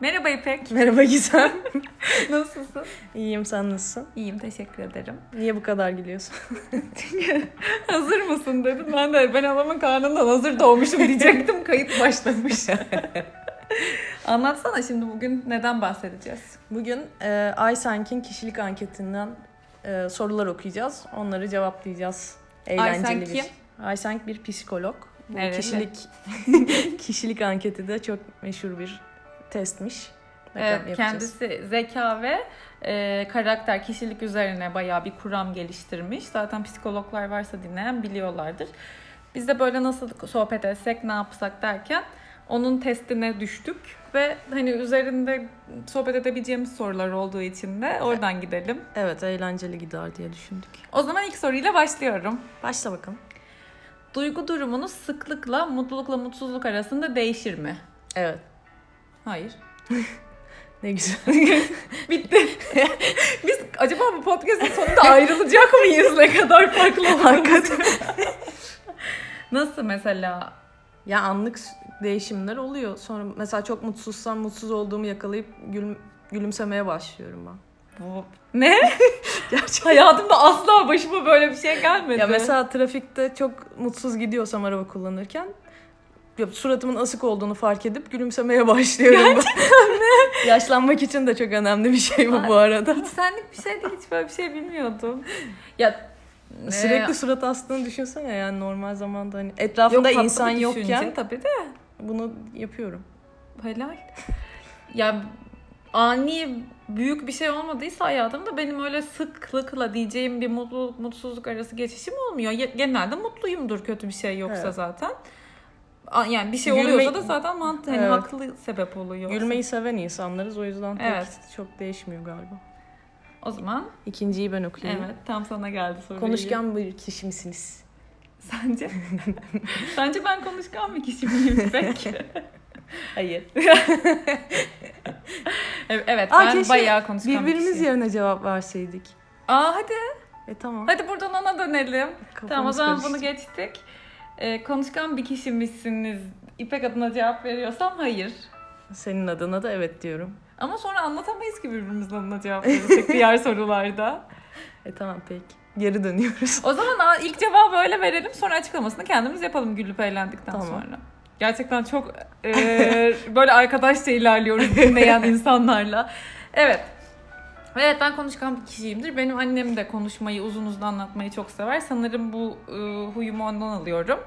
Merhaba İpek. Merhaba Gizem. Nasılsın? İyiyim sen nasılsın? İyiyim teşekkür ederim. Niye bu kadar gülüyorsun? hazır mısın dedim. Ben de ben adamın karnından hazır doğmuşum diyecektim. Kayıt başlamış. Anlatsana şimdi bugün neden bahsedeceğiz? Bugün e, Aysenk'in kişilik anketinden e, sorular okuyacağız. Onları cevaplayacağız. Eğlenceli Aysen bir. kim? Aysenk bir psikolog. Bu Nereli? kişilik kişilik anketi de çok meşhur bir testmiş. Bakalım Evet, yapacağız. kendisi zeka ve e, karakter, kişilik üzerine bayağı bir kuram geliştirmiş. Zaten psikologlar varsa dinleyen biliyorlardır. Biz de böyle nasıl sohbet etsek, ne yapsak derken onun testine düştük ve hani üzerinde sohbet edebileceğimiz sorular olduğu için de oradan gidelim. Evet eğlenceli gider diye düşündük. O zaman ilk soruyla başlıyorum. Başla bakalım. Duygu durumunuz sıklıkla mutlulukla mutsuzluk arasında değişir mi? Evet. Hayır. Ne güzel. Bitti. Biz acaba bu podcast'ın sonunda ayrılacak mıyız? Ne kadar farklı Hakikaten. Nasıl mesela? Ya anlık değişimler oluyor. Sonra mesela çok mutsuzsam mutsuz olduğumu yakalayıp gülüm, gülümsemeye başlıyorum ben. Bu... Ne? Gerçekten. Hayatımda asla başıma böyle bir şey gelmedi. Ya mesela trafikte çok mutsuz gidiyorsam araba kullanırken suratımın asık olduğunu fark edip gülümsemeye başlıyorum. Gerçekten mi? Yaşlanmak için de çok önemli bir şey bu bu arada. Hiç senlik bir şey değil. Hiç böyle bir şey bilmiyordum. Ya Sürekli e, surat astığını düşünsene yani normal zamanda hani etrafında tatlı insan yokken tabii de. bunu yapıyorum. Helal. Ya ani büyük bir şey olmadıysa hayatımda benim öyle sıklıkla diyeceğim bir mutluluk mutsuzluk arası geçişim olmuyor. Genelde mutluyumdur kötü bir şey yoksa Evet. zaten. Yani bir şey Gülme- oluyorsa da zaten mantıklı hani Evet. haklı sebep oluyor. Gülmeyi seven insanlarız o yüzden pek Evet. çok değişmiyor galiba. O zaman İkinciyi ben okuyayım. evet tam sana geldi soru. Konuşkan bir kişi misiniz? Sence? Sence ben konuşkan bir kişi miyim İpek? Hayır. evet, Aa, ben bayağı konuşkan bir Birbirimiz kişiyim. yerine cevap verseydik. Aa hadi. E tamam. Hadi buradan ona dönelim. Kafamız Tamam o zaman karıştı. bunu geçtik. Ee, konuşkan bir kişi misiniz? İpek adına cevap veriyorsam hayır. Senin adına da evet diyorum. Ama sonra anlatamayız ki birbirimizin adına cevap verirsek diğer sorularda. E tamam peki. Geri dönüyoruz. O zaman ilk cevabı öyle verelim sonra açıklamasını kendimiz yapalım gülüp eğlendikten Tamam. sonra. Gerçekten çok e, böyle arkadaşça ilerliyoruz dinleyen insanlarla. Evet. Evet ben konuşkan bir kişiyimdir. Benim annem de konuşmayı uzun uzun anlatmayı çok sever. Sanırım bu e, huyumu ondan alıyorum.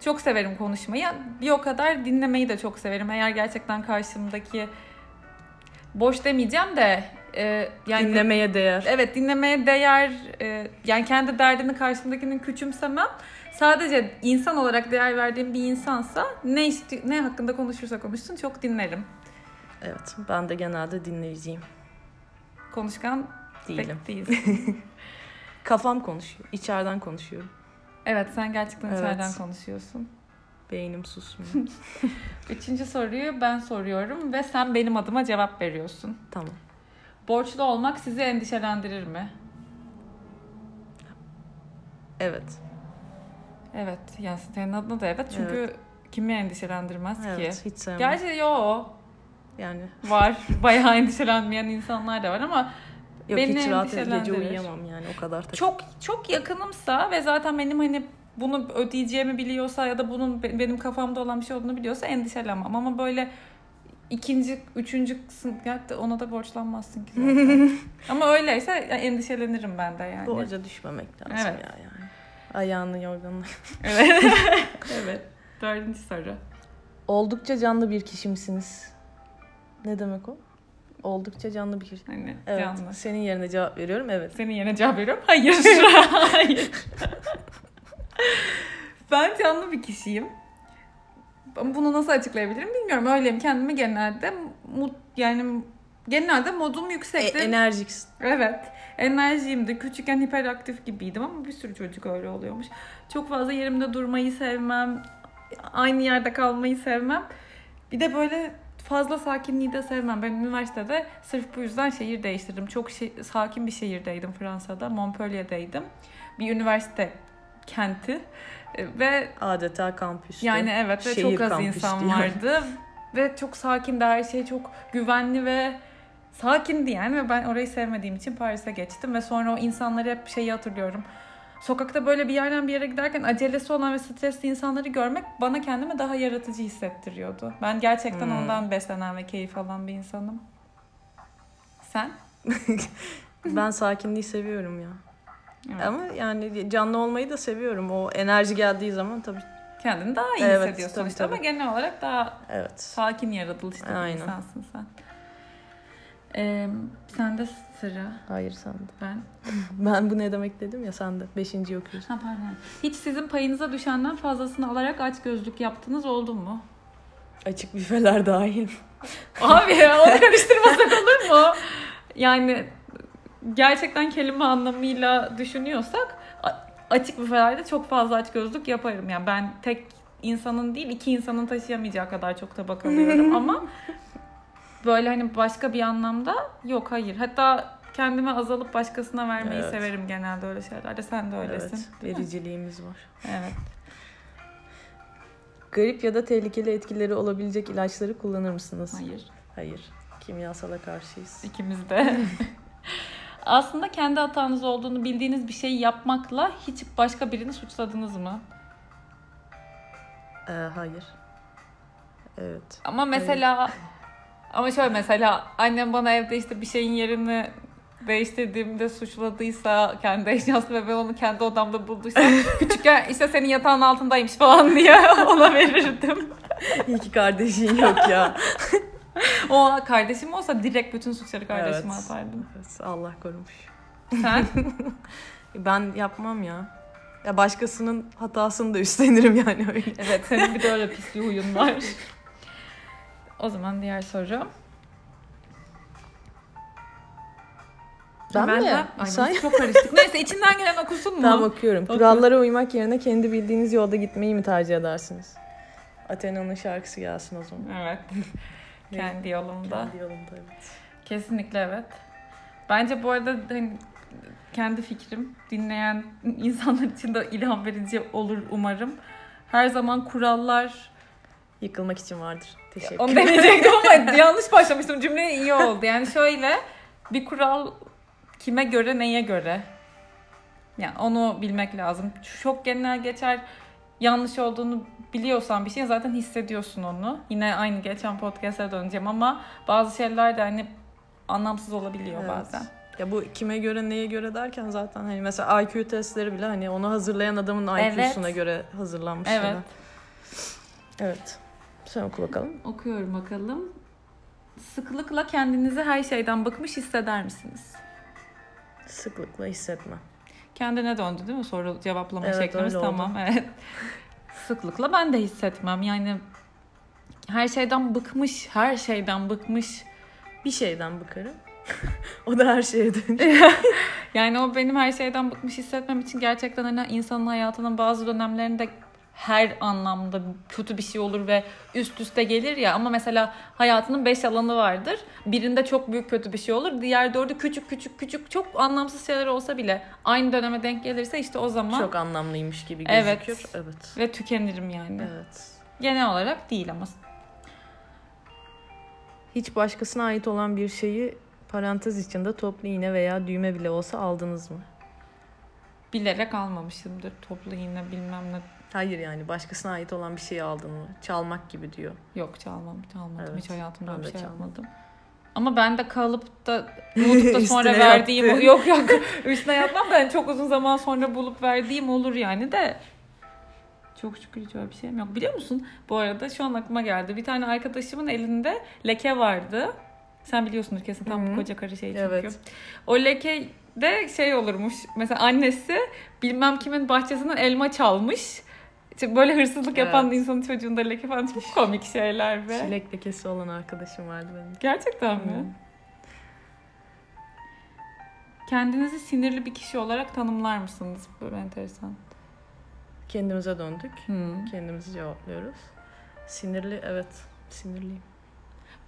Çok severim konuşmayı. Bir o kadar dinlemeyi de çok severim. Eğer gerçekten karşımdaki boş demeyeceğim de e, yani Dinlemeye değer. Evet dinlemeye değer e, yani kendi derdini karşımdakinin küçümsemem. Sadece insan olarak değer verdiğim bir insansa ne isti ne hakkında konuşursa konuşsun çok dinlerim. Evet ben de genelde dinleyiciyim. Konuşkan Değilim. pek değilsin. Kafam konuşuyor. İçeriden konuşuyorum. evet sen gerçekten Evet. içeriden konuşuyorsun. Beynim susmuyor. Üçüncü soruyu ben soruyorum ve sen benim adıma cevap veriyorsun. tamam. Borçlu olmak sizi endişelendirir mi? Evet. Evet. Yani senin adına da evet. Çünkü kimi endişelendirmez Evet. ki? Hiç sevmem. Gerçi yo Yani var. Bayağı endişelenmeyen insanlar da var ama yok Beni hiç rahat gece uyuyamam yani o kadar takım. çok çok yakınımsa ve zaten benim hani bunu ödeyeceğimi biliyorsa ya da bunun be- benim kafamda olan bir şey olduğunu biliyorsa endişelenmem ama böyle ikinci, üçüncü kısım ona da borçlanmazsın ki zaten. ama öyleyse endişelenirim ben de yani. Borca düşmemek lazım Evet. ya yani. Ayağını yorganına. Evet. evet. Dördüncü soru. Oldukça canlı bir kişi misiniz? Ne demek o? Oldukça canlı bir kişi. Hani Evet. canlı. Senin yerine cevap veriyorum. Evet. Senin yerine cevap veriyorum. Hayır. Hayır. ben canlı bir kişiyim. Ama bunu nasıl açıklayabilirim bilmiyorum. Öyleyim. Kendimi genelde mut, yani genelde modum E, yüksekti. enerjiksin. evet. Enerjiyimdi. Küçükken hiperaktif gibiydim ama bir sürü çocuk öyle oluyormuş. Çok fazla yerimde durmayı sevmem. Aynı yerde kalmayı sevmem. Bir de böyle fazla sakinliği de sevmem. Ben üniversitede sırf bu yüzden şehir değiştirdim. Çok şey- sakin bir şehirdeydim Fransa'da. Montpellier'deydim. Bir üniversite kenti. E, Ve Adeta kampüste. yani evet ve Şehir çok az insan diyor. vardı. Ve çok sakin de her şey çok güvenli ve sakindi yani ve ben orayı sevmediğim için Paris'e geçtim ve sonra o insanları hep şeyi hatırlıyorum. Sokakta böyle bir yerden bir yere giderken acelesi olan ve stresli insanları görmek bana kendimi daha yaratıcı hissettiriyordu. Ben gerçekten Hmm. ondan beslenen ve keyif alan bir insanım. Sen? Ben sakinliği seviyorum ya. Evet. Ama yani canlı olmayı da seviyorum. O enerji geldiği zaman tabii. Kendini daha iyi Evet, hissediyorsun tabii, işte ama tabii. genel olarak daha Evet. sakin yaratılışlı bir Aynen. insansın sen. Ee, sende sıra. Hayır sen de. Ben. Ben bu ne demek dedim ya sen de. Beşinciyi okuyorsun. Ha pardon. Hiç sizin payınıza düşenden fazlasını alarak aç gözlük yaptınız oldu mu? Açık büfeler dahil. Abi onu karıştırmasak olur mu? Yani gerçekten kelime anlamıyla düşünüyorsak açık büfelerde çok fazla aç gözlük yaparım. Yani ben tek insanın değil iki insanın taşıyamayacağı kadar çok tabak alıyorum ama böyle hani başka bir anlamda yok hayır. Hatta kendime azalıp başkasına vermeyi Evet. severim genelde öyle şeylerde. Sen de öylesin. Evet. değil mi? Vericiliğimiz var. Evet. Garip ya da tehlikeli etkileri olabilecek ilaçları kullanır mısınız? Hayır. Hayır. Kimyasala karşıyız. İkimiz de. Aslında kendi hatanız olduğunu bildiğiniz bir şeyi yapmakla hiç başka birini suçladınız mı? Ee, hayır. Evet. Ama mesela ama şöyle mesela annem bana evde işte bir şeyin yerini değiştirdiğimde suçladıysa kendi eşyası ve ben onu kendi odamda bulduysam küçükken işte senin yatağın altındaymış falan diye ona verirdim. İyi ki kardeşin yok ya. O kardeşim olsa direkt bütün suçları kardeşime Evet. atardım. Evet, Allah korumuş. Sen? Ben yapmam ya. Ya başkasının hatasını da üstlenirim yani öyle. Evet senin bir de öyle pis bir huyun var. O zaman diğer soru. Ben, mi? de- Ay, Sen- çok karıştık. Neyse içinden gelen okusun mu? Tamam okuyorum. Oku. Kurallara uymak yerine kendi bildiğiniz yolda gitmeyi mi tercih edersiniz? Athena'nın şarkısı gelsin o zaman. Evet. Kendi yolumda. Kendi yolunda evet. Kesinlikle evet. Bence bu arada hani kendi fikrim dinleyen insanlar için de ilham verici olur umarım. Her zaman kurallar Yıkılmak için vardır. Teşekkür Onu demeyecektim ama yanlış başlamıştım. Cümle iyi oldu. Yani şöyle bir kural kime göre neye göre? Yani onu bilmek lazım. Çok genel geçer yanlış olduğunu biliyorsan bir şey zaten hissediyorsun onu. Yine aynı geçen podcast'a döneceğim ama bazı şeyler de hani anlamsız olabiliyor Evet. bazen. Ya bu kime göre neye göre derken zaten hani mesela IQ testleri bile hani onu hazırlayan adamın Evet. IQ'suna göre hazırlanmış Evet. şeyler. Evet. Sen oku bakalım. Okuyorum bakalım. Sıklıkla kendinizi her şeyden bıkmış hisseder misiniz? Sıklıkla hissetme. Kendine döndü değil mi soru cevaplama Evet, şeklimiz? oldu. Tamam evet. Sıklıkla ben de hissetmem. Yani her şeyden bıkmış, her şeyden bıkmış. Bir şeyden bıkarım. o da her şeye dönüyor. Yani o benim her şeyden bıkmış hissetmem için gerçekten hani insanın hayatının bazı dönemlerinde her anlamda kötü bir şey olur ve üst üste gelir ya ama mesela hayatının beş alanı vardır. Birinde çok büyük kötü bir şey olur. Diğer dördü küçük küçük küçük çok anlamsız şeyler olsa bile aynı döneme denk gelirse işte o zaman Çok anlamlıymış gibi Evet. gözüküyor. Evet. ve tükenirim yani. Evet. Genel olarak değil ama. Hiç başkasına ait olan bir şeyi parantez içinde toplu iğne veya düğme bile olsa aldınız mı? Bilerek almamışımdır. Toplu iğne bilmem ne. Hayır yani başkasına ait olan bir şeyi aldın mı? Çalmak gibi diyor. Yok çalmam, çalmadım. Evet, Hiç hayatımda bir şey çalmadım. yapmadım. Ama ben de kalıp da unutup da sonra verdiğim... Yok yok üstüne yatmam ben çok uzun zaman sonra bulup verdiğim olur yani de. Çok şükür hiç öyle bir şeyim yok. Biliyor musun? Bu arada şu an aklıma geldi. Bir tane arkadaşımın elinde leke vardı. Sen biliyorsundur kesin tam Hı bu hı. koca karı şey çünkü. Evet. O leke de şey olurmuş. Mesela annesi bilmem kimin bahçesinden elma çalmış. İşte böyle hırsızlık yapan Evet. insanın çocuğunda leke falan çok komik şeyler be. Çilek lekesi olan arkadaşım vardı benim. Gerçekten mi? Hı. Kendinizi sinirli bir kişi olarak tanımlar mısınız? Böyle enteresan. Kendimize döndük. Hmm. Kendimizi cevaplıyoruz. Sinirli evet. Sinirliyim.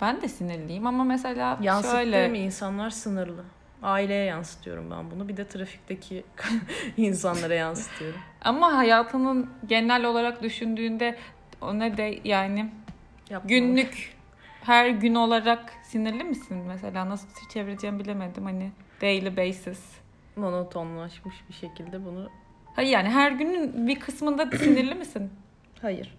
Ben de sinirliyim ama mesela Yansıttığım şöyle insanlar sınırlı. Aileye yansıtıyorum ben bunu. Bir de trafikteki insanlara yansıtıyorum. ama hayatının genel olarak düşündüğünde o ne de yani Yapmam. günlük her gün olarak sinirli misin mesela? Nasıl çevireceğimi bilemedim hani daily basis. Monotonlaşmış bir şekilde bunu Hayır yani her günün bir kısmında sinirli misin? hayır.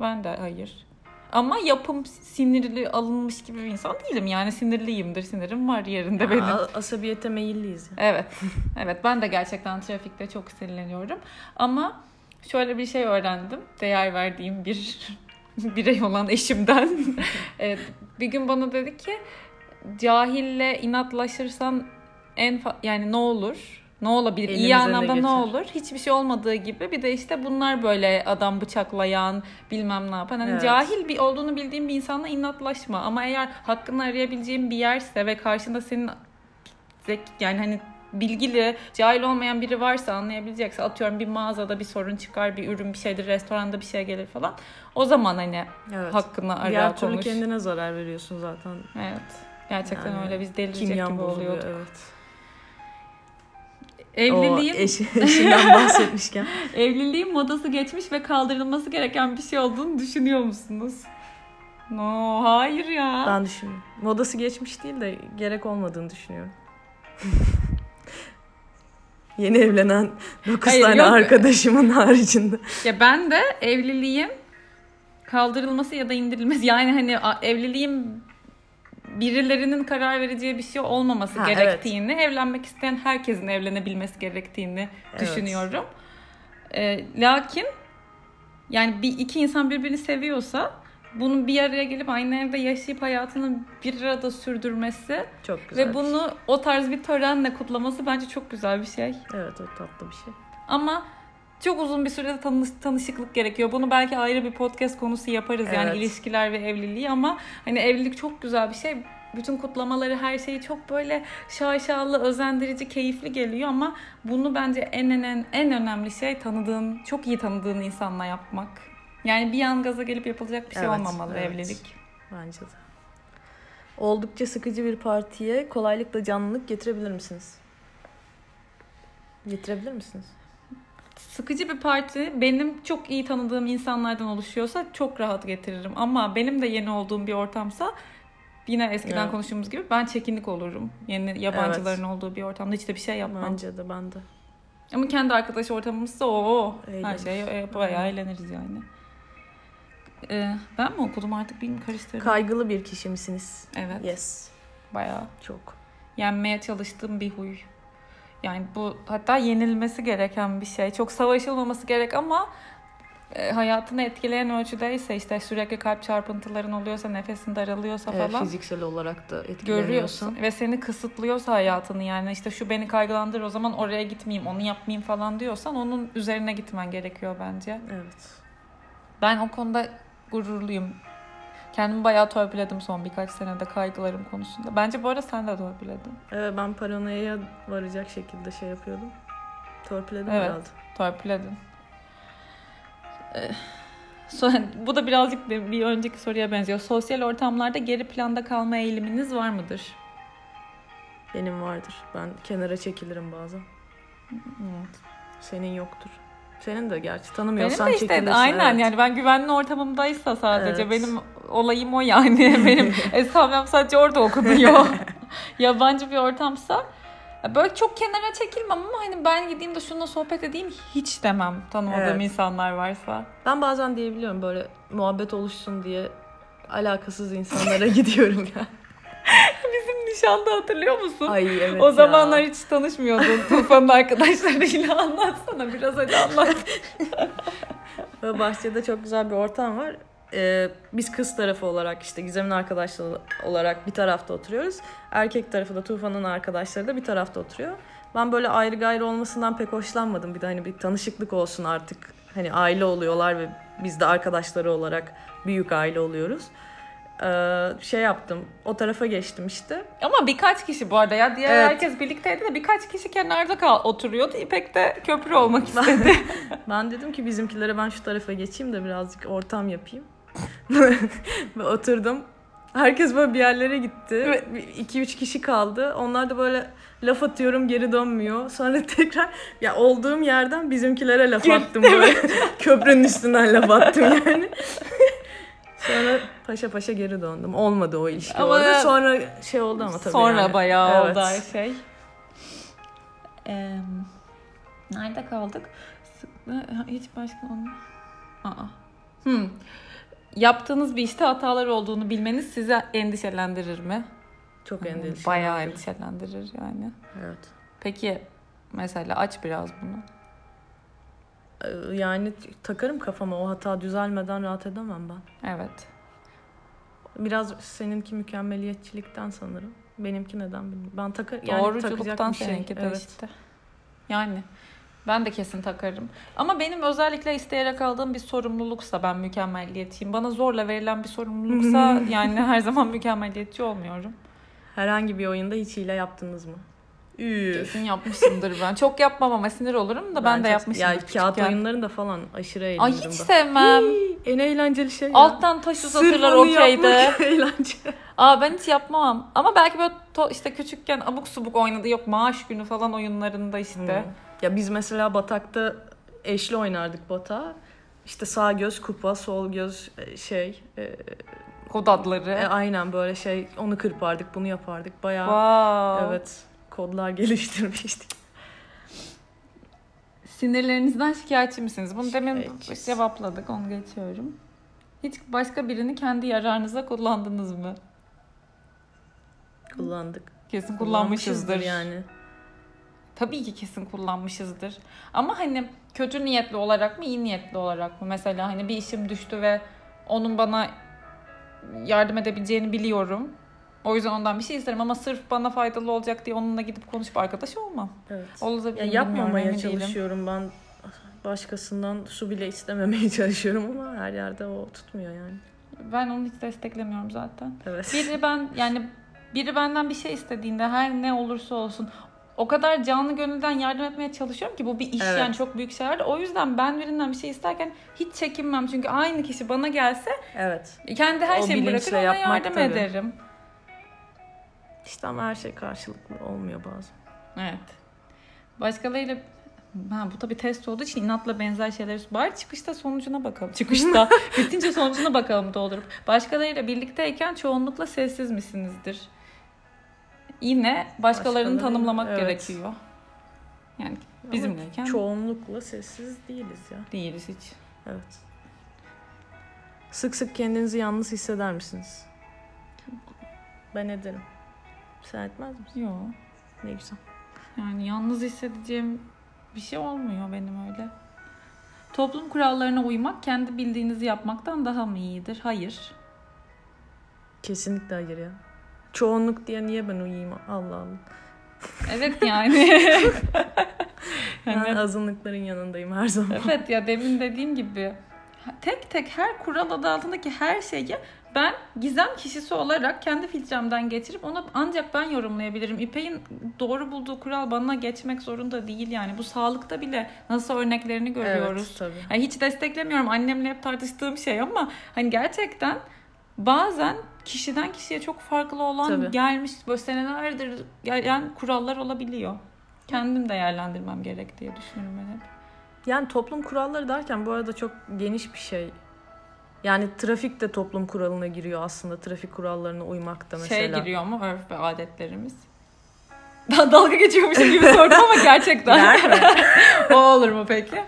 Ben de hayır. Ama yapım sinirli alınmış gibi bir insan değilim. Yani sinirliyimdir. Sinirim var yerinde benim. A- asabiyete meyilliyiz. Evet. Evet ben de gerçekten trafikte çok sinirleniyorum. Ama şöyle bir şey öğrendim. Değer verdiğim bir birey olan eşimden. evet, bir gün bana dedi ki cahille inatlaşırsan en yani ne olur? Ne olabilir? İyi Elimize ne anlamda ne olur? Hiçbir şey olmadığı gibi bir de işte bunlar böyle adam bıçaklayan bilmem ne yapan. Hani Evet. cahil bir olduğunu bildiğin bir insanla inatlaşma. Ama eğer hakkını arayabileceğin bir yerse ve karşında senin zek yani hani bilgili, cahil olmayan biri varsa anlayabilecekse atıyorum bir mağazada bir sorun çıkar, bir ürün bir şeydir, restoranda bir şey gelir falan. O zaman hani Evet. hakkını ara Diğer türlü konuş. kendine zarar veriyorsun zaten. Evet. Gerçekten Yani öyle biz delirecek gibi oluyorduk. evet. Evliliğin O eş, eşinden bahsetmişken. evliliğin modası geçmiş ve kaldırılması gereken bir şey olduğunu düşünüyor musunuz? No, hayır ya. Ben düşünüyorum. Modası geçmiş değil de gerek olmadığını düşünüyorum. Yeni evlenen 9 Hayır, tane yok. arkadaşımın haricinde. Ya ben de evliliğin kaldırılması ya da indirilmesi yani hani evliliğin birilerinin karar vereceği bir şey olmaması Ha, gerektiğini, evlenmek isteyen herkesin evlenebilmesi gerektiğini Evet. düşünüyorum. Ee, lakin yani bir iki insan birbirini seviyorsa bunun bir araya gelip aynı evde yaşayıp hayatını bir arada sürdürmesi Çok güzel. ve bunu o tarz bir törenle kutlaması bence çok güzel bir şey. şey. Evet o tatlı bir şey. Ama çok uzun bir sürede tanış, tanışıklık gerekiyor. Bunu belki ayrı bir podcast konusu yaparız yani Evet. ilişkiler ve evliliği ama hani evlilik çok güzel bir şey. Bütün kutlamaları her şeyi çok böyle şaşalı, özendirici, keyifli geliyor ama bunu bence en en en, en önemli şey tanıdığın, çok iyi tanıdığın insanla yapmak. Yani bir an gaza gelip yapılacak bir şey Evet, olmamalı evet. evlilik. Bence de. Oldukça sıkıcı bir partiye kolaylıkla canlılık getirebilir misiniz? Getirebilir misiniz? Sıkıcı bir parti benim çok iyi tanıdığım insanlardan oluşuyorsa çok rahat getiririm. Ama benim de yeni olduğum bir ortamsa yine eskiden Evet. konuştuğumuz gibi ben çekinlik olurum. Yeni yabancıların olduğu bir ortamda hiç de bir şey yapmam. Bence de ben de. Ama kendi arkadaş ortamımızsa o her şey e, bayağı eğleniriz yani. Ee, ben mi okudum artık bilmiyorum karıştırdım. Kaygılı bir kişi misiniz? evet Yes. bayağı. Çok. yenmeye çalıştığım bir huy. Yani bu hatta yenilmesi gereken bir şey. Çok savaşılmaması gerek ama e, hayatını etkileyen ölçüdeyse işte sürekli kalp çarpıntıların oluyorsa, nefesin daralıyorsa Evet, falan fiziksel olarak da etkileniyorsun. görüyorsun ve seni kısıtlıyorsa hayatını yani işte şu beni kaygılandırır o zaman oraya gitmeyeyim, onu yapmayayım falan diyorsan onun üzerine gitmen gerekiyor bence. Evet. Ben o konuda gururluyum. Kendimi bayağı törpüledim son birkaç senede kaygılarım konusunda. Bence bu arada sen de törpüledin. Evet ben paranoyaya varacak şekilde şey yapıyordum. Torpiledim Evet. herhalde. Torpiledin. Ee, so- bu da birazcık bir, bir önceki soruya benziyor. Sosyal ortamlarda geri planda kalma eğiliminiz var mıdır? Benim vardır. Ben kenara çekilirim bazen. Evet. Senin yoktur. Senin de gerçi Benim tanımıyorsan de işte çekilirsin. aynen evet. yani ben güvenli ortamımdaysa sadece Evet. benim olayım o yani. benim hesabım sadece orada okunuyor. Yabancı bir ortamsa böyle çok kenara çekilmem ama hani ben gideyim de şununla sohbet edeyim hiç demem tanımadığım Evet. insanlar varsa. Ben bazen diyebiliyorum böyle muhabbet oluşsun diye alakasız insanlara gidiyorum ya. Bizim nişanda hatırlıyor musun? Ay evet o ya. zamanlar hiç tanışmıyordun. Tufan'ın arkadaşlarıyla anlatsana biraz hadi anlat. Bahçede çok güzel bir ortam var. Ee, biz kız tarafı olarak işte Gizem'in arkadaşları olarak bir tarafta oturuyoruz. Erkek tarafı da Tufan'ın arkadaşları da bir tarafta oturuyor. Ben böyle ayrı gayrı olmasından pek hoşlanmadım. Bir de hani bir tanışıklık olsun artık. Hani aile oluyorlar ve biz de arkadaşları olarak büyük aile oluyoruz. Ee, şey yaptım. O tarafa geçtim işte. Ama birkaç kişi bu arada ya. Diğer Evet. herkes birlikteydi de birkaç kişi kenarda kal oturuyordu. İpek de köprü olmak istedi. Ben dedim ki bizimkilere ben şu tarafa geçeyim de birazcık ortam yapayım. Ve oturdum. Herkes böyle bir yerlere gitti. 2-3 kişi kaldı. Onlar da böyle laf atıyorum geri dönmüyor. Sonra tekrar ya olduğum yerden bizimkilere laf attım böyle. Köprünün üstünden laf attım yani. Sonra paşa paşa geri döndüm. Olmadı o ilişki Ama- orada. Sonra şey oldu ama tabii Sonra yani. bayağı Evet. oldu her şey. Ee, nerede kaldık? Hiç başka onu... Aa. Hmm. Yaptığınız bir işte hatalar olduğunu bilmeniz sizi endişelendirir mi? Çok endişeli. Bayağı endişelendirir yani. Evet. Peki mesela aç biraz bunu. Ee, Yani takarım kafama o hata düzelmeden rahat edemem ben. Evet. Biraz seninki mükemmeliyetçilikten sanırım. Benimki neden bilmiyorum. Ben takar yani Doğruculuktan takacak bir şey. seninki de Evet. işte. Yani ben de kesin takarım. Ama benim özellikle isteyerek aldığım bir sorumluluksa ben mükemmelliyetçiyim. Bana zorla verilen bir sorumluluksa yani her zaman mükemmelliyetçi olmuyorum. Herhangi bir oyunda hiç hile yaptınız mı? Üf. Kesin yapmışımdır ben. Çok yapmam ama sinir olurum da ben, de çok- yapmışımdır Ya kağıt küçükken. oyunlarında falan aşırı eğlendim Ay ben. hiç sevmem. Hii, En eğlenceli şey ya. Alttan taş uzatırlar okeyde. eğlence. Aa ben hiç yapmam. Ama belki böyle to- işte küçükken abuk subuk oynadı. Yok maaş günü falan oyunlarında işte. Hmm. Ya biz mesela batakta eşli oynardık batağı. İşte sağ göz kupa, sol göz e, şey. E, Kod adları. e, aynen böyle şey. Onu kırpardık, bunu yapardık. Bayağı Wow. evet kodlar geliştirmiştik. Sinirlerinizden şikayetçi misiniz? Bunu demin cevapladık. Onu geçiyorum. Hiç başka birini kendi yararınıza kullandınız mı? Kullandık. Kesin kullanmışızdır. yani. Tabii ki kesin kullanmışızdır. Ama hani kötü niyetli olarak mı, iyi niyetli olarak mı? Mesela hani bir işim düştü ve onun bana yardım edebileceğini biliyorum. O yüzden ondan bir şey isterim ama sırf bana faydalı olacak diye onunla gidip konuşup arkadaş olmam. Evet. Olabilir Ya yapmamaya değilim. çalışıyorum ben. Başkasından su bile istememeye çalışıyorum ama her yerde o tutmuyor yani. Ben onu hiç desteklemiyorum zaten. Evet. Biri ben yani biri benden bir şey istediğinde her ne olursa olsun o kadar canlı gönülden yardım etmeye çalışıyorum ki bu bir iş Evet. yani çok büyük şeyler. O yüzden ben birinden bir şey isterken hiç çekinmem. Çünkü aynı kişi bana gelse Evet. kendi her O şeyi bırakır ona yardım tabii. ederim. İşte ama her şey karşılıklı olmuyor bazen. Evet. Başkalarıyla Ha, bu tabii test olduğu için inatla benzer şeyler. Bari çıkışta sonucuna bakalım. Çıkışta. Bitince sonucuna bakalım doldurup. Başkalarıyla birlikteyken çoğunlukla sessiz misinizdir? Yine başkalarını Başkaları, tanımlamak evet. gerekiyor. Yani bizimleyken çoğunlukla sessiz değiliz ya. değiliz hiç. Evet. Sık sık kendinizi yalnız hisseder misiniz? Ben ederim. Sen etmez misin? Yok. Ne güzel. Yani yalnız hissedeceğim bir şey olmuyor benim öyle. Toplum kurallarına uymak kendi bildiğinizi yapmaktan daha mı iyidir? Hayır. Kesinlikle hayır ya. Çoğunluk diye niye ben uyuyayım? Allah Allah. Evet yani. Ben Hani- azınlıkların yanındayım her zaman. evet ya demin dediğim gibi tek tek her kural adı altındaki her şeyi ben gizem kişisi olarak kendi filtremden geçirip onu ancak ben yorumlayabilirim. İpek'in doğru bulduğu kural bana geçmek zorunda değil yani. Bu sağlıkta bile nasıl örneklerini görüyoruz. Evet tabii. Yani hiç desteklemiyorum annemle hep tartıştığım şey ama hani gerçekten bazen kişiden kişiye çok farklı olan Tabii. gelmiş böyle senelerdir gelen kurallar olabiliyor. Kendim değerlendirmem gerek diye düşünüyorum ben hep. Yani toplum kuralları derken bu arada çok geniş bir şey. Yani trafik de toplum kuralına giriyor aslında. Trafik kurallarına uymak da mesela. Şey giriyor mu örf ve adetlerimiz? Daha dalga geçiyormuşum gibi sordum ama gerçekten. O olur mu peki?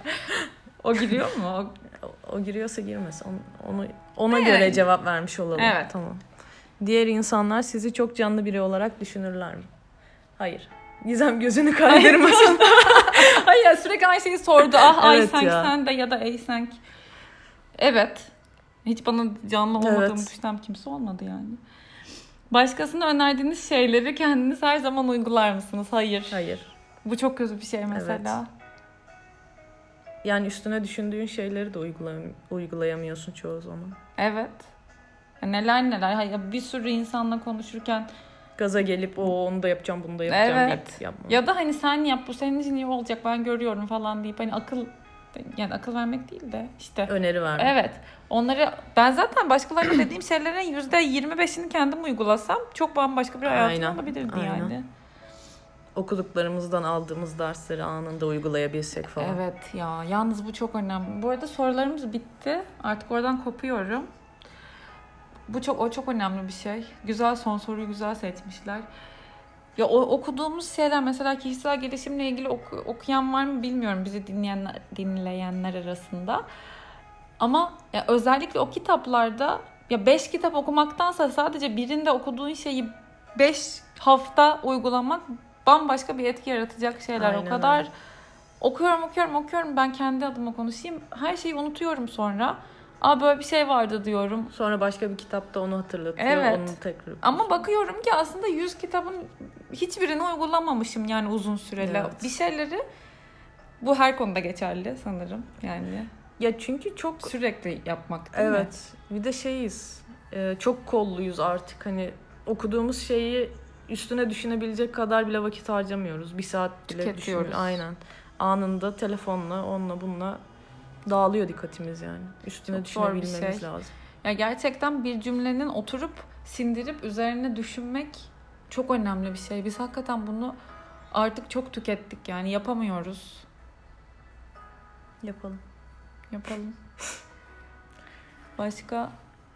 O giriyor mu? O- O, o giriyorsa girmez. Onu, onu ona Yani. göre cevap vermiş olalım. Evet. Tamam. Diğer insanlar sizi çok canlı biri olarak düşünürler mi? Hayır. Gizem gözünü kaydırmasın. Ay ya sürekli aynı şeyi sordu. Ah ay Evet ya. sen de ya da ey sanki. Evet. Hiç bana canlı olmadığımı Evet. düşünen kimse olmadı yani. Başkasına önerdiğiniz şeyleri kendiniz her zaman uygular mısınız? Hayır. Hayır. Bu çok kötü bir şey mesela. Yani üstüne düşündüğün şeyleri de uygulayam- uygulayamıyorsun çoğu zaman. Evet. Neler neler. Hayır, bir sürü insanla konuşurken Gaza gelip o onu da yapacağım bunu da yapacağım Evet. deyip ya da hani sen yap bu senin için iyi olacak ben görüyorum falan deyip hani akıl yani akıl vermek değil de işte Öneri verme. Evet. Onları ben zaten başkalarına dediğim şeylerin yüzde 25'ini kendim uygulasam çok bambaşka bir hayatım Aynen, olabilirdi aynen. yani. Okuduklarımızdan aldığımız dersleri anında uygulayabilsek falan. Evet ya yalnız bu çok önemli. Bu arada sorularımız bitti. Artık oradan kopuyorum. Bu çok o çok önemli bir şey. Güzel son soruyu güzel seçmişler. Ya o, okuduğumuz şeyler mesela kişisel gelişimle ilgili oku- okuyan var mı bilmiyorum bizi dinleyenler dinleyenler arasında. Ama ya özellikle o kitaplarda ya 5 kitap okumaktansa sadece birinde okuduğun şeyi 5 hafta uygulamak bambaşka bir etki yaratacak şeyler. Aynen o kadar öyle. okuyorum okuyorum okuyorum ben kendi adıma konuşayım. Her şeyi unutuyorum sonra. Aa böyle bir şey vardı diyorum. Sonra başka bir kitapta onu hatırlatıyor. Evet. Onu tekrar. Ama bakıyorum ki aslında 100 kitabın hiçbirini uygulamamışım yani uzun süreli. Evet. Bir şeyleri bu her konuda geçerli sanırım. Yani Ya çünkü çok sürekli yapmak değil mi? evet. Bir de şeyiz. e, çok kolluyuz artık. Hani okuduğumuz şeyi üstüne düşünebilecek kadar bile vakit harcamıyoruz. Bir saat bile Tüketiyoruz. Aynen. Anında telefonla, onunla bununla dağılıyor dikkatimiz yani. Üstüne Çok düşünebilmemiz şey. lazım. Ya gerçekten bir cümlenin oturup sindirip üzerine düşünmek çok önemli bir şey. Biz hakikaten bunu artık çok tükettik yani yapamıyoruz. Yapalım. Yapalım. Başka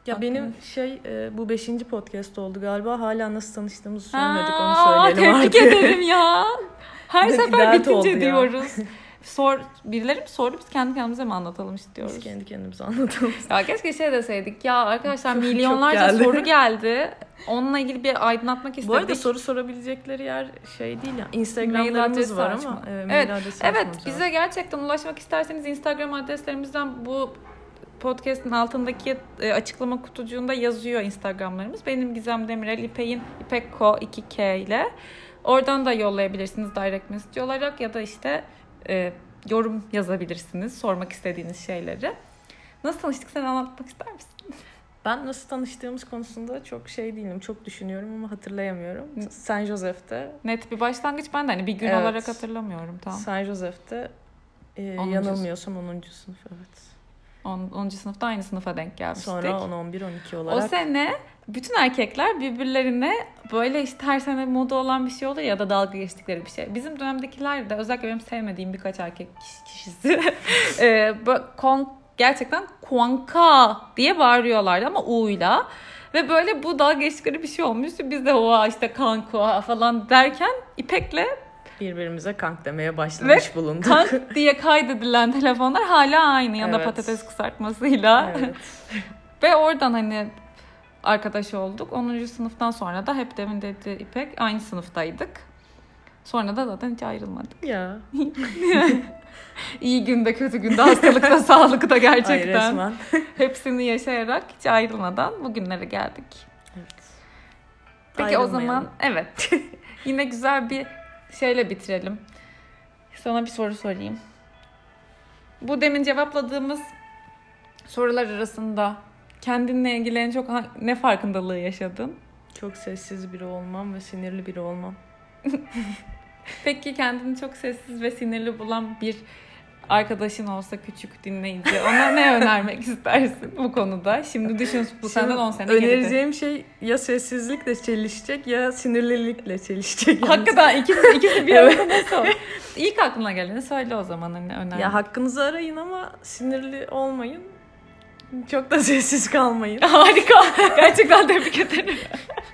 Ya Aklına- benim şey e, bu beşinci podcast oldu galiba. Hala nasıl tanıştığımızı Ha, söylemedik onu söyleyelim tebrik artık. ederim ya. Her sefer bitince diyoruz. Sor, birileri mi sordu biz kendi kendimize mi anlatalım istiyoruz? Biz kendi kendimize anlatalım. Ya keşke şey deseydik. Ya arkadaşlar Çok- çok milyonlarca geldi. soru geldi. Onunla ilgili bir aydınlatmak istedik. Bu arada soru sorabilecekleri yer şey değil ya. Instagram'larımız var açma. ama. Evet, Evet, Evet bize gerçekten ulaşmak isterseniz Instagram adreslerimizden bu podcast'in altındaki e, açıklama kutucuğunda yazıyor Instagramlarımız. Benim Gizem Demirel, İpek'in İpekko 2K ile. Oradan da yollayabilirsiniz direct message olarak ya da işte e, yorum yazabilirsiniz sormak istediğiniz şeyleri. Nasıl tanıştık sen anlatmak ister misin? Ben nasıl tanıştığımız konusunda çok şey değilim. Çok düşünüyorum ama hatırlayamıyorum. Saint Joseph'te, Net bir başlangıç ben de hani bir gün Evet. olarak hatırlamıyorum tam. Saint Joseph'te e, yanılmıyorsam 10. sınıf evet. 10. sınıfta aynı sınıfa denk gelmiştik. Sonra 10, 11, 12 O olarak. sene bütün erkekler birbirlerine böyle işte her sene moda olan bir şey olur ya da dalga geçtikleri bir şey. Bizim dönemdekiler de özellikle benim sevmediğim birkaç erkek kiş- kişisi e, gerçekten kuanka diye bağırıyorlardı ama U'yla. Ve böyle bu dalga geçtikleri bir şey olmuş. Biz de oha işte kankua falan derken İpek'le Birbirimize kank demeye başlamış bulunduk. kank diye kaydedilen telefonlar hala aynı ya da Evet. patates kısaltmasıyla. evet. Ve oradan hani arkadaş olduk. 10. sınıftan sonra da hep demin dedi İpek aynı sınıftaydık. Sonra da zaten hiç ayrılmadık. Ya. İyi günde kötü günde hastalıkta sağlıkta Ay gerçekten. resmen. Hepsini yaşayarak hiç ayrılmadan bugünlere geldik. Evet. Peki o zaman evet. Yine güzel bir şeyle bitirelim. Sana bir soru sorayım. Bu demin cevapladığımız sorular arasında kendinle ilgili en çok ne farkındalığı yaşadın? Çok sessiz biri olmam ve sinirli biri olmam. Peki kendini çok sessiz ve sinirli bulan bir arkadaşın olsa küçük dinleyici ona ne önermek istersin bu konuda? Şimdi düşün bu senden Şimdi 10 sene geride. Önereceğim şey ya sessizlikle çelişecek ya sinirlilikle çelişecek. yani. Hakikaten ikisi, ikisi bir arada nasıl? İlk aklına geleni söyle o zaman hani önemli. Ya hakkınızı arayın ama sinirli olmayın. Çok da sessiz kalmayın. Harika. Gerçekten tebrik ederim.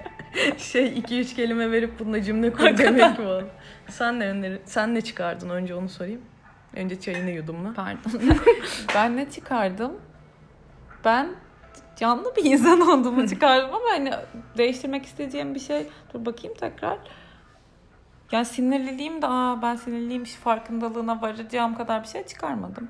şey iki üç kelime verip bununla cümle kur demek bu. Sen ne öneri sen ne çıkardın önce onu sorayım. Önce çayını yudumla. Pardon. ben ne çıkardım? Ben canlı bir insan olduğumu çıkardım ama hani değiştirmek isteyeceğim bir şey. Dur bakayım tekrar. Yani sinirliliğim de aa ben sinirliymiş farkındalığına varacağım kadar bir şey çıkarmadım.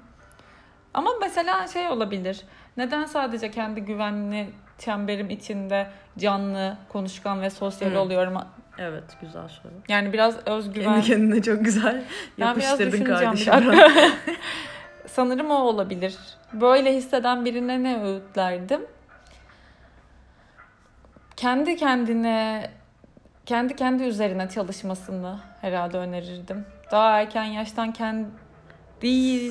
Ama mesela şey olabilir. Neden sadece kendi güvenli çemberim içinde canlı, konuşkan ve sosyal Hı. oluyorum? Evet güzel soru. Yani biraz özgüven. Kendi kendine çok güzel yapıştırdın kardeşim. Sanırım o olabilir. Böyle hisseden birine ne öğütlerdim? Kendi kendine kendi kendi üzerine çalışmasını herhalde önerirdim. Daha erken yaştan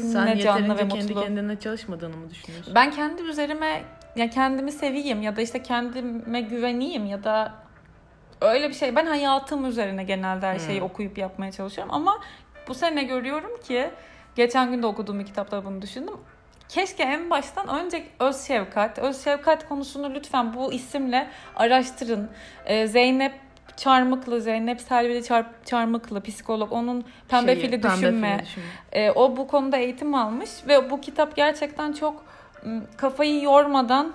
Sen kendine canlı ve yeterince kendi mutlu. kendine çalışmadığını mı düşünüyorsun? Ben kendi üzerime ya kendimi seveyim ya da işte kendime güveneyim ya da öyle bir şey. Ben hayatım üzerine genelde her şeyi Hmm. okuyup yapmaya çalışıyorum ama bu sene görüyorum ki geçen gün de okuduğum bir kitapta bunu düşündüm. keşke en baştan önce öz şefkat, öz şefkat konusunu lütfen bu isimle araştırın. Ee, Zeynep Çarmıklı, Zeynep Selvili Çar Çarmıklı psikolog. Onun Pembe Şeyi, Fili Pembe Düşünme. Fili Düşünme. Ee, o bu konuda eğitim almış ve bu kitap gerçekten çok kafayı yormadan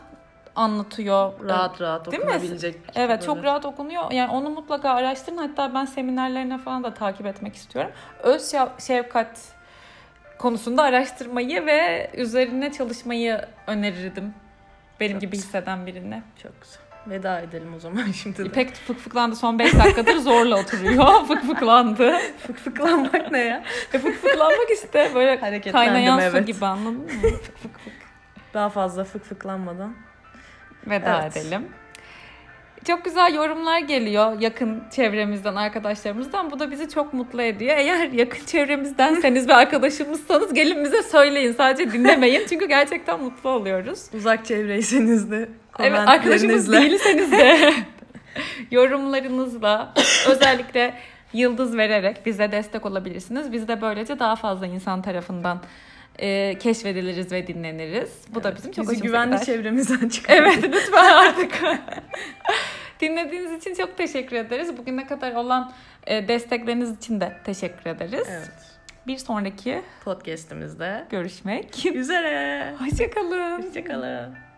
anlatıyor. Rahat rahat Değil mi? okunabilecek. kitap, Evet çok rahat okunuyor. Yani onu mutlaka araştırın. Hatta ben seminerlerine falan da takip etmek istiyorum. Öz şef- şefkat konusunda araştırmayı ve üzerine çalışmayı önerirdim. Benim Çok gibi güzel. hisseden birine. Çok güzel. Veda edelim o zaman şimdi de. İpek fıkfıklandı son 5 dakikadır zorla oturuyor. Fıkfıklandı. Fıkfıklanmak ne ya? E fıkfıklanmak işte böyle kaynayan su evet. gibi anladın mı? Fık fık fık. Daha fazla fıkfıklanmadan. Veda Evet. edelim. Çok güzel yorumlar geliyor yakın çevremizden, arkadaşlarımızdan. Bu da bizi çok mutlu ediyor. Eğer yakın çevremizdenseniz ve arkadaşımızsanız gelin bize söyleyin. Sadece dinlemeyin. Çünkü gerçekten mutlu oluyoruz. Uzak çevreyseniz de Evet, arkadaşımız değilseniz de yorumlarınızla özellikle yıldız vererek bize destek olabilirsiniz. Biz de böylece daha fazla insan tarafından e, keşfediliriz ve dinleniriz. Bu da Evet, bizim çok hoşumuza güvenli gider. çevremizden çıkar. Evet lütfen artık. Dinlediğiniz için çok teşekkür ederiz. Bugüne kadar olan e, destekleriniz için de teşekkür ederiz. Evet. Bir sonraki Podcast'imizde görüşmek üzere. Hoşçakalın. Hoşçakalın.